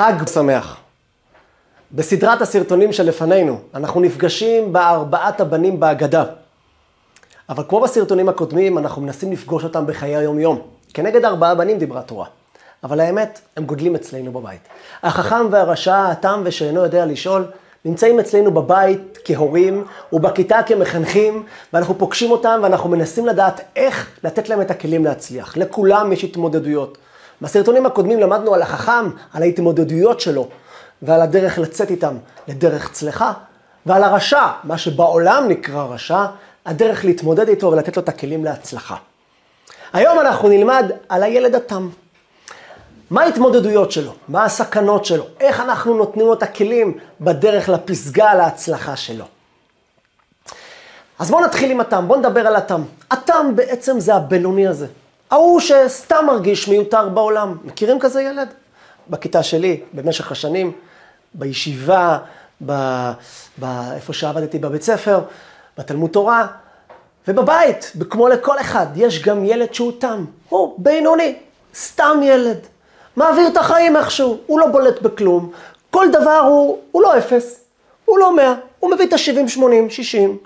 חג שמח. בסדרת הסרטונים שלפנינו, אנחנו נפגשים בארבעת הבנים בהגדה. אבל כמו בסרטונים הקודמים, אנחנו מנסים לפגוש אותם בחיי היום-יום. כנגד ארבעה בנים דיברה תורה. אבל האמת, הם גודלים אצלנו בבית. החכם והרשע, התם ושאינו יודע לשאול, נמצאים אצלנו בבית כהורים ובכיתה כמחנכים, ואנחנו פוגשים אותם ואנחנו מנסים לדעת איך לתת להם את הכלים להצליח. לכולם יש התמודדויות. בסרטונים הקודמים למדנו על החכם, על ההתמודדויות שלו, ועל הדרך לצאת איתם לדרך צלחה, ועל הרשע, מה שבעולם נקרא רשע, הדרך להתמודד איתו ולתת לו את הכלים להצלחה. היום אנחנו נלמד על הילד התם. מה ההתמודדויות שלו? מה הסכנות שלו? איך אנחנו נותנים לו את הכלים בדרך לפסגה, להצלחה שלו? אז בואו נתחיל עם התם, בואו נדבר על התם. התם בעצם זה הבינוני הזה. ההוא שסתם מרגיש מיותר בעולם. מכירים כזה ילד? בכיתה שלי, במשך השנים, בישיבה, ב... ב... איפה שעבדתי בבית ספר, בתלמוד תורה, ובבית, כמו לכל אחד, יש גם ילד שהוא תם. הוא בינוני, סתם ילד. מעביר את החיים איכשהו, הוא לא בולט בכלום. כל דבר הוא, הוא לא אפס, הוא לא מאה, הוא מביא את ה-70, 80, 60.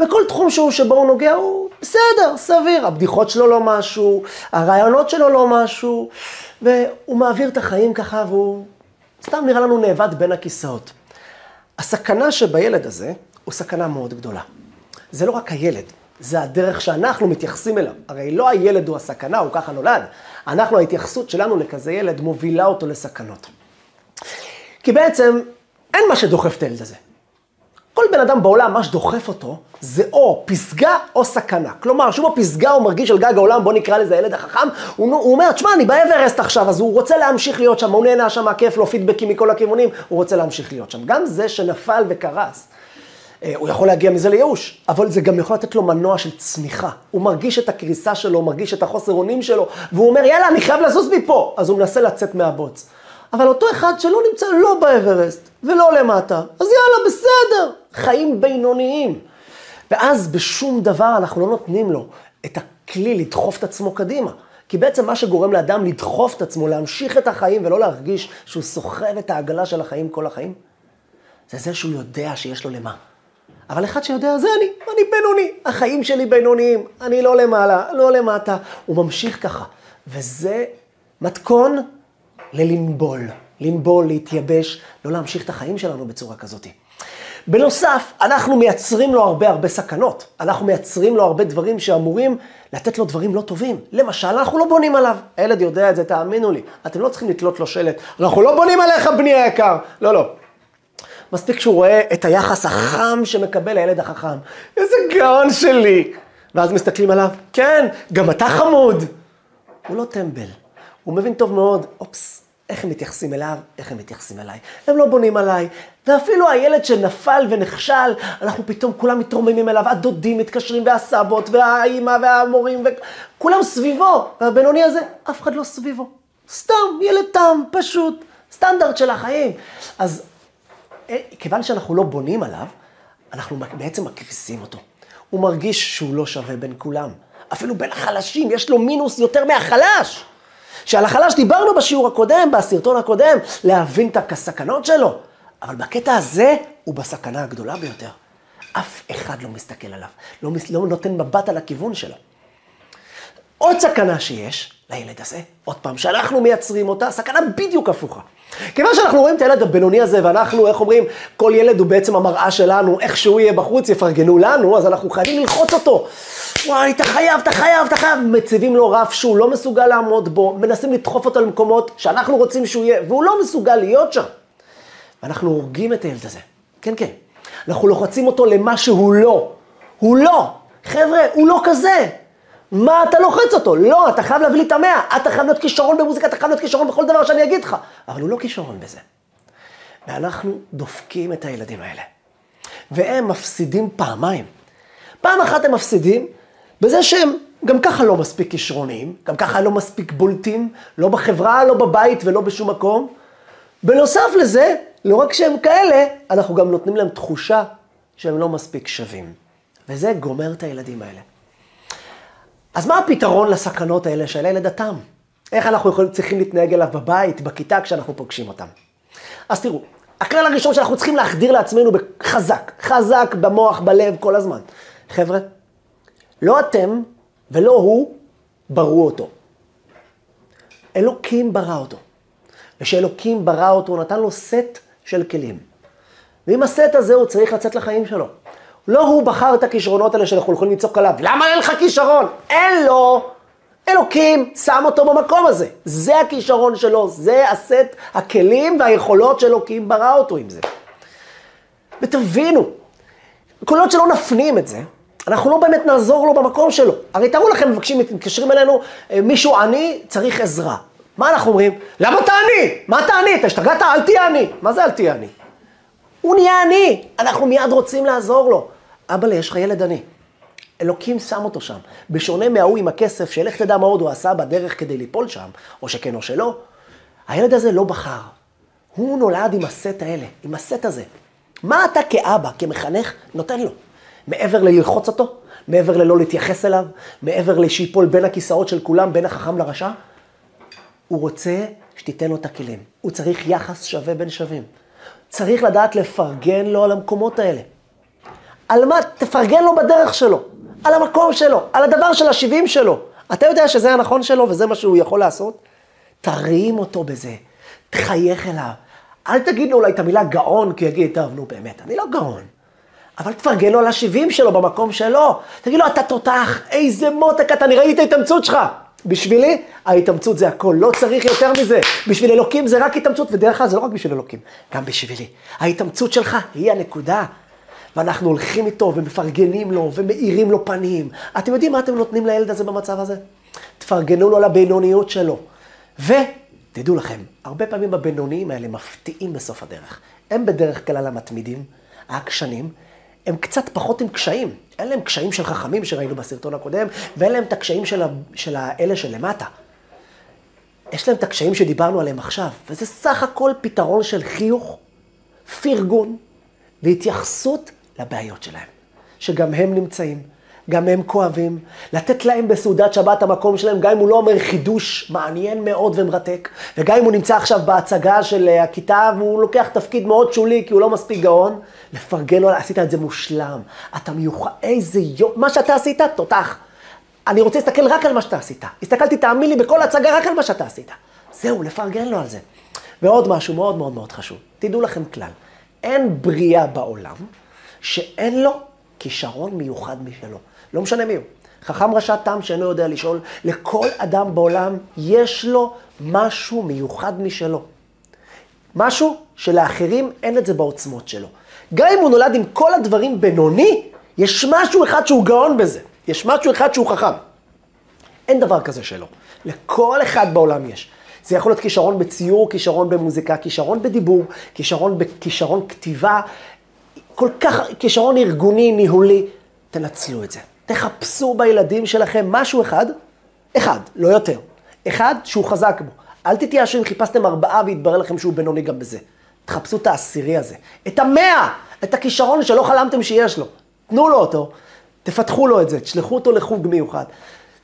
וכל תחום שהוא שבו הוא נוגע הוא בסדר, סביר. הבדיחות שלו לא משהו, הרעיונות שלו לא משהו, והוא מעביר את החיים ככה והוא סתם נראה לנו נאבד בין הכיסאות. הסכנה שבילד הזה הוא סכנה מאוד גדולה. זה לא רק הילד, זה הדרך שאנחנו מתייחסים אליו. הרי לא הילד הוא הסכנה, הוא ככה נולד. אנחנו, ההתייחסות שלנו לכזה ילד מובילה אותו לסכנות. כי בעצם אין מה שדוחף את הילד הזה. כל בן אדם בעולם, מה שדוחף אותו, זה או פסגה או סכנה. כלומר, שהוא בפסגה, הוא מרגיש על גג העולם, בוא נקרא לזה הילד החכם, הוא, הוא אומר, תשמע, אני באברסט עכשיו, אז הוא רוצה להמשיך להיות שם, הוא נהנה שם, כיף לו פידבקים מכל הכיוונים, הוא רוצה להמשיך להיות שם. גם זה שנפל וקרס, אה, הוא יכול להגיע מזה לייאוש, אבל זה גם יכול לתת לו מנוע של צמיחה. הוא מרגיש את הקריסה שלו, הוא מרגיש את החוסר אונים שלו, והוא אומר, יאללה, אני חייב לזוז מפה. אז הוא מנסה לצאת מהבוץ. אבל אותו אחד שלא נמצא לא באברסט ולא למטה, אז יאללה, בסדר, חיים בינוניים. ואז בשום דבר אנחנו לא נותנים לו את הכלי לדחוף את עצמו קדימה. כי בעצם מה שגורם לאדם לדחוף את עצמו, להמשיך את החיים ולא להרגיש שהוא סוחב את העגלה של החיים כל החיים, זה זה שהוא יודע שיש לו למה. אבל אחד שיודע, זה אני, אני בינוני, החיים שלי בינוניים, אני לא למעלה, לא למטה. הוא ממשיך ככה. וזה מתכון ללנבול. לנבול, להתייבש, לא להמשיך את החיים שלנו בצורה כזאת. בנוסף, אנחנו מייצרים לו הרבה הרבה סכנות. אנחנו מייצרים לו הרבה דברים שאמורים לתת לו דברים לא טובים. למשל, אנחנו לא בונים עליו. הילד יודע את זה, תאמינו לי. אתם לא צריכים לתלות לו שלט. אנחנו לא בונים עליך, בני היקר. לא, לא. מספיק שהוא רואה את היחס החם שמקבל הילד החכם. איזה גאון שלי. ואז מסתכלים עליו, כן, גם אתה חמוד. הוא לא טמבל. הוא מבין טוב מאוד, אופס, איך הם מתייחסים אליו, איך הם מתייחסים אליי. הם לא בונים עליי. ואפילו הילד שנפל ונכשל, אנחנו פתאום כולם מתרוממים אליו, הדודים מתקשרים, והסבות, והאימא, והמורים, וכולם סביבו. והבינוני הזה, אף אחד לא סביבו. סתם, ילד תם, פשוט, סטנדרט של החיים. אז אה, כיוון שאנחנו לא בונים עליו, אנחנו בעצם מקריסים אותו. הוא מרגיש שהוא לא שווה בין כולם. אפילו בין החלשים, יש לו מינוס יותר מהחלש. שעל החלש דיברנו בשיעור הקודם, בסרטון הקודם, להבין את הסכנות שלו. אבל בקטע הזה הוא בסכנה הגדולה ביותר. אף אחד לא מסתכל עליו, לא, לא נותן מבט על הכיוון שלו. עוד סכנה שיש לילד הזה, עוד פעם, שאנחנו מייצרים אותה, סכנה בדיוק הפוכה. כיוון שאנחנו רואים את הילד הבינוני הזה, ואנחנו, איך אומרים, כל ילד הוא בעצם המראה שלנו, איך שהוא יהיה בחוץ, יפרגנו לנו, אז אנחנו חייבים ללחוץ אותו. וואי, אתה חייב, אתה חייב, אתה חייב. מציבים לו רף שהוא לא מסוגל לעמוד בו, מנסים לדחוף אותו למקומות שאנחנו רוצים שהוא יהיה, והוא לא מסוגל להיות שם. ואנחנו הורגים את הילד הזה. כן, כן. אנחנו לוחצים אותו למה שהוא לא. הוא לא. חבר'ה, הוא לא כזה. מה אתה לוחץ אותו? לא, אתה חייב להביא לי את המאה. אתה חייב להיות כישרון במוזיקה, אתה חייב להיות כישרון בכל דבר שאני אגיד לך. אבל הוא לא כישרון בזה. ואנחנו דופקים את הילדים האלה. והם מפסידים פעמיים. פעם אחת הם מפסידים בזה שהם גם ככה לא מספיק כישרוניים, גם ככה לא מספיק בולטים, לא בחברה, לא בבית ולא בשום מקום. בנוסף לזה, לא רק שהם כאלה, אנחנו גם נותנים להם תחושה שהם לא מספיק שווים. וזה גומר את הילדים האלה. אז מה הפתרון לסכנות האלה של הילד התם? איך אנחנו יכולים, צריכים להתנהג אליו בבית, בכיתה, כשאנחנו פוגשים אותם. אז תראו, הכלל הראשון שאנחנו צריכים להחדיר לעצמנו חזק, חזק במוח, בלב, כל הזמן. חבר'ה, לא אתם ולא הוא ברו אותו. אלוקים ברא אותו. ושאלוקים ברא אותו, הוא נתן לו סט של כלים. ועם הסט הזה הוא צריך לצאת לחיים שלו. לא הוא בחר את הכישרונות האלה שאנחנו יכולים לצעוק עליו, למה אין לך כישרון? אין לו. אלוקים שם אותו במקום הזה. זה הכישרון שלו, זה הסט הכלים והיכולות שאלוקים ברא אותו עם זה. ותבינו, כל עוד שלא נפנים את זה, אנחנו לא באמת נעזור לו במקום שלו. הרי תראו לכם, מבקשים, מתקשרים אלינו, אה, מישהו עני, צריך עזרה. מה אנחנו אומרים? למה אתה עני? מה אתה עני? אתה השתגעת? אל תהיה עני. מה זה אל תהיה עני? הוא נהיה עני, אנחנו מיד רוצים לעזור לו. אבא, יש לך ילד עני. אלוקים שם אותו שם. בשונה מההוא עם הכסף, שלך תדע מה עוד הוא עשה בדרך כדי ליפול שם, או שכן או שלא, הילד הזה לא בחר. הוא נולד עם הסט האלה, עם הסט הזה. מה אתה כאבא, כמחנך, נותן לו? מעבר ללחוץ אותו? מעבר ללא להתייחס אליו? מעבר לשיפול בין הכיסאות של כולם, בין החכם לרשע? הוא רוצה שתיתן לו את הכלים. הוא צריך יחס שווה בין שווים. צריך לדעת לפרגן לו על המקומות האלה. על מה? תפרגן לו בדרך שלו, על המקום שלו, על הדבר של השבעים שלו. אתה יודע שזה הנכון שלו וזה מה שהוא יכול לעשות? תרים אותו בזה, תחייך אליו. אל תגיד לו אולי את המילה גאון, כי יגיד, טוב, נו באמת, אני לא גאון. אבל תפרגן לו על השבעים שלו במקום שלו. תגיד לו, אתה תותח, איזה מותק אתה, אני ראיתי את ההתאמצות שלך. בשבילי, ההתאמצות זה הכל, לא צריך יותר מזה. בשביל אלוקים זה רק התאמצות, ודרך אגב זה לא רק בשביל אלוקים, גם בשבילי. ההתאמצות שלך היא הנקודה. ואנחנו הולכים איתו ומפרגנים לו ומאירים לו פנים. אתם יודעים מה אתם נותנים לילד הזה במצב הזה? תפרגנו לו על הבינוניות שלו. ותדעו לכם, הרבה פעמים הבינוניים האלה מפתיעים בסוף הדרך. הם בדרך כלל המתמידים, העקשנים, הם קצת פחות עם קשיים. אין להם קשיים של חכמים שראינו בסרטון הקודם, ואין להם את הקשיים של, ה... של האלה שלמטה. יש להם את הקשיים שדיברנו עליהם עכשיו, וזה סך הכל פתרון של חיוך, פרגון והתייחסות לבעיות שלהם. שגם הם נמצאים, גם הם כואבים. לתת להם בסעודת שבת המקום שלהם, גם אם הוא לא אומר חידוש מעניין מאוד ומרתק, וגם אם הוא נמצא עכשיו בהצגה של אה, הכיתה והוא לוקח תפקיד מאוד שולי כי הוא לא מספיק גאון, לפרגן לו, עשית את זה מושלם. אתה מיוחד, איזה יופי, מה שאתה עשית, תותח. אני רוצה להסתכל רק על מה שאתה עשית. הסתכלתי, תאמין לי, בכל הצגה רק על מה שאתה עשית. זהו, לפרגן לו על זה. ועוד משהו מאוד מאוד מאוד חשוב. תדעו לכם כלל, אין בריאה בעולם שאין לו כישרון מיוחד משלו. לא משנה מי הוא. חכם רשע תם שאינו יודע לשאול, לכל אדם בעולם יש לו משהו מיוחד משלו. משהו שלאחרים אין את זה בעוצמות שלו. גם אם הוא נולד עם כל הדברים בינוני, יש משהו אחד שהוא גאון בזה. יש משהו אחד שהוא חכם. אין דבר כזה שלא. לכל אחד בעולם יש. זה יכול להיות כישרון בציור, כישרון במוזיקה, כישרון בדיבור, כישרון בכישרון כתיבה, כל כך, כישרון ארגוני, ניהולי. תנצלו את זה. תחפשו בילדים שלכם משהו אחד, אחד, לא יותר. אחד שהוא חזק בו. אל תתייאשו אם חיפשתם ארבעה והתברר לכם שהוא בינוני גם בזה. תחפשו את העשירי הזה. את המאה! את הכישרון שלא חלמתם שיש לו. תנו לו אותו, תפתחו לו את זה, תשלחו אותו לחוג מיוחד.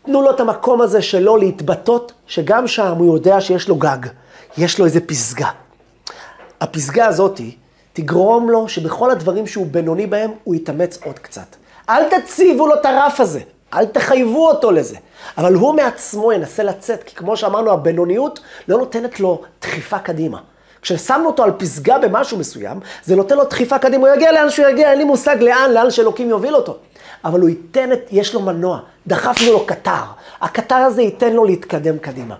תנו לו את המקום הזה שלו להתבטאות, שגם שם הוא יודע שיש לו גג, יש לו איזה פסגה. הפסגה הזאתי תגרום לו שבכל הדברים שהוא בינוני בהם, הוא יתאמץ עוד קצת. אל תציבו לו את הרף הזה, אל תחייבו אותו לזה. אבל הוא מעצמו ינסה לצאת, כי כמו שאמרנו, הבינוניות לא נותנת לו דחיפה קדימה. כששמנו אותו על פסגה במשהו מסוים, זה נותן לו דחיפה קדימה, הוא יגיע לאן שהוא יגיע, אין לי מושג לאן, לאן שאלוקים יוביל אותו. אבל הוא ייתן את, יש לו מנוע, דחפנו לו קטר. הקטר הזה ייתן לו להתקדם קדימה.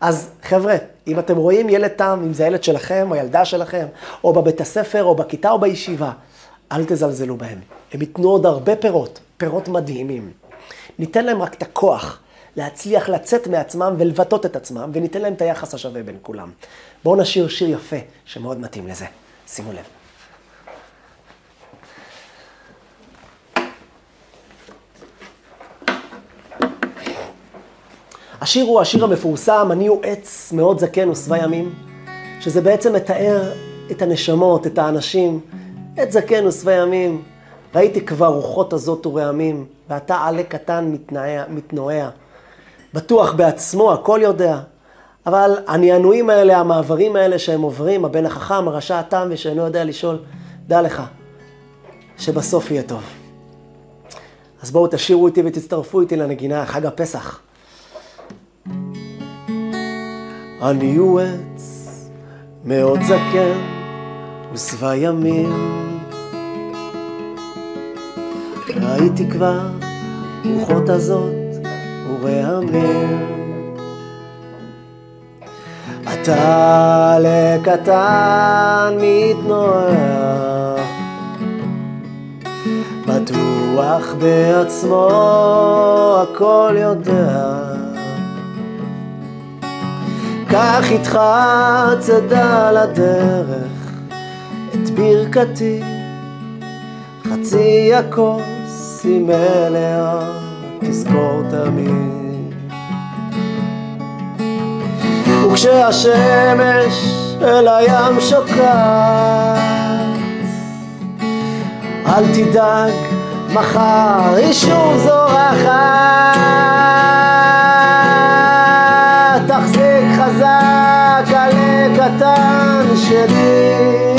אז חבר'ה, אם אתם רואים ילד תם, אם זה הילד שלכם, או ילדה שלכם, או בבית הספר, או בכיתה, או בישיבה, אל תזלזלו בהם. הם ייתנו עוד הרבה פירות, פירות מדהימים. ניתן להם רק את הכוח להצליח לצאת מעצמם ולבטא את עצמם, וניתן להם את היחס השווה בין כולם. בואו נשיר שיר יפה שמאוד מתאים לזה. שימו לב. השיר הוא השיר המפורסם, אני הוא עץ מאוד זקן ושבע ימים, שזה בעצם מתאר את הנשמות, את האנשים, עת זקן ושבע ימים, ראיתי כבר רוחות הזאת ורעמים, ואתה עלה קטן מתנועע, בטוח בעצמו, הכל יודע. אבל הנענועים האלה, המעברים האלה שהם עוברים, הבן החכם, הרשע התם ושאינו יודע לשאול, דע לך שבסוף יהיה טוב. אז בואו תשאירו איתי ותצטרפו איתי לנגינה, חג הפסח. אני הוא עץ מאוד זקן ושבע ימים. ראיתי כבר רוחות הזאת ורעמים. אתה לקטן מתנועע, בטוח בעצמו הכל יודע. קח איתך צדה לדרך את ברכתי, חצי הכוס היא מלאה, תזכור תמיד. וכשהשמש אל הים שוקעת, אל תדאג, מחר היא שוב זורחת. הקטן שלי,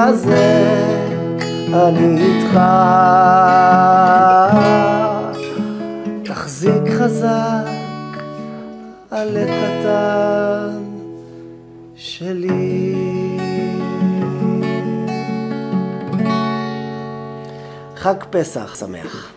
ותתחזק, אני איתך. תחזיק חזק על הקטן שלי. חג פסח שמח.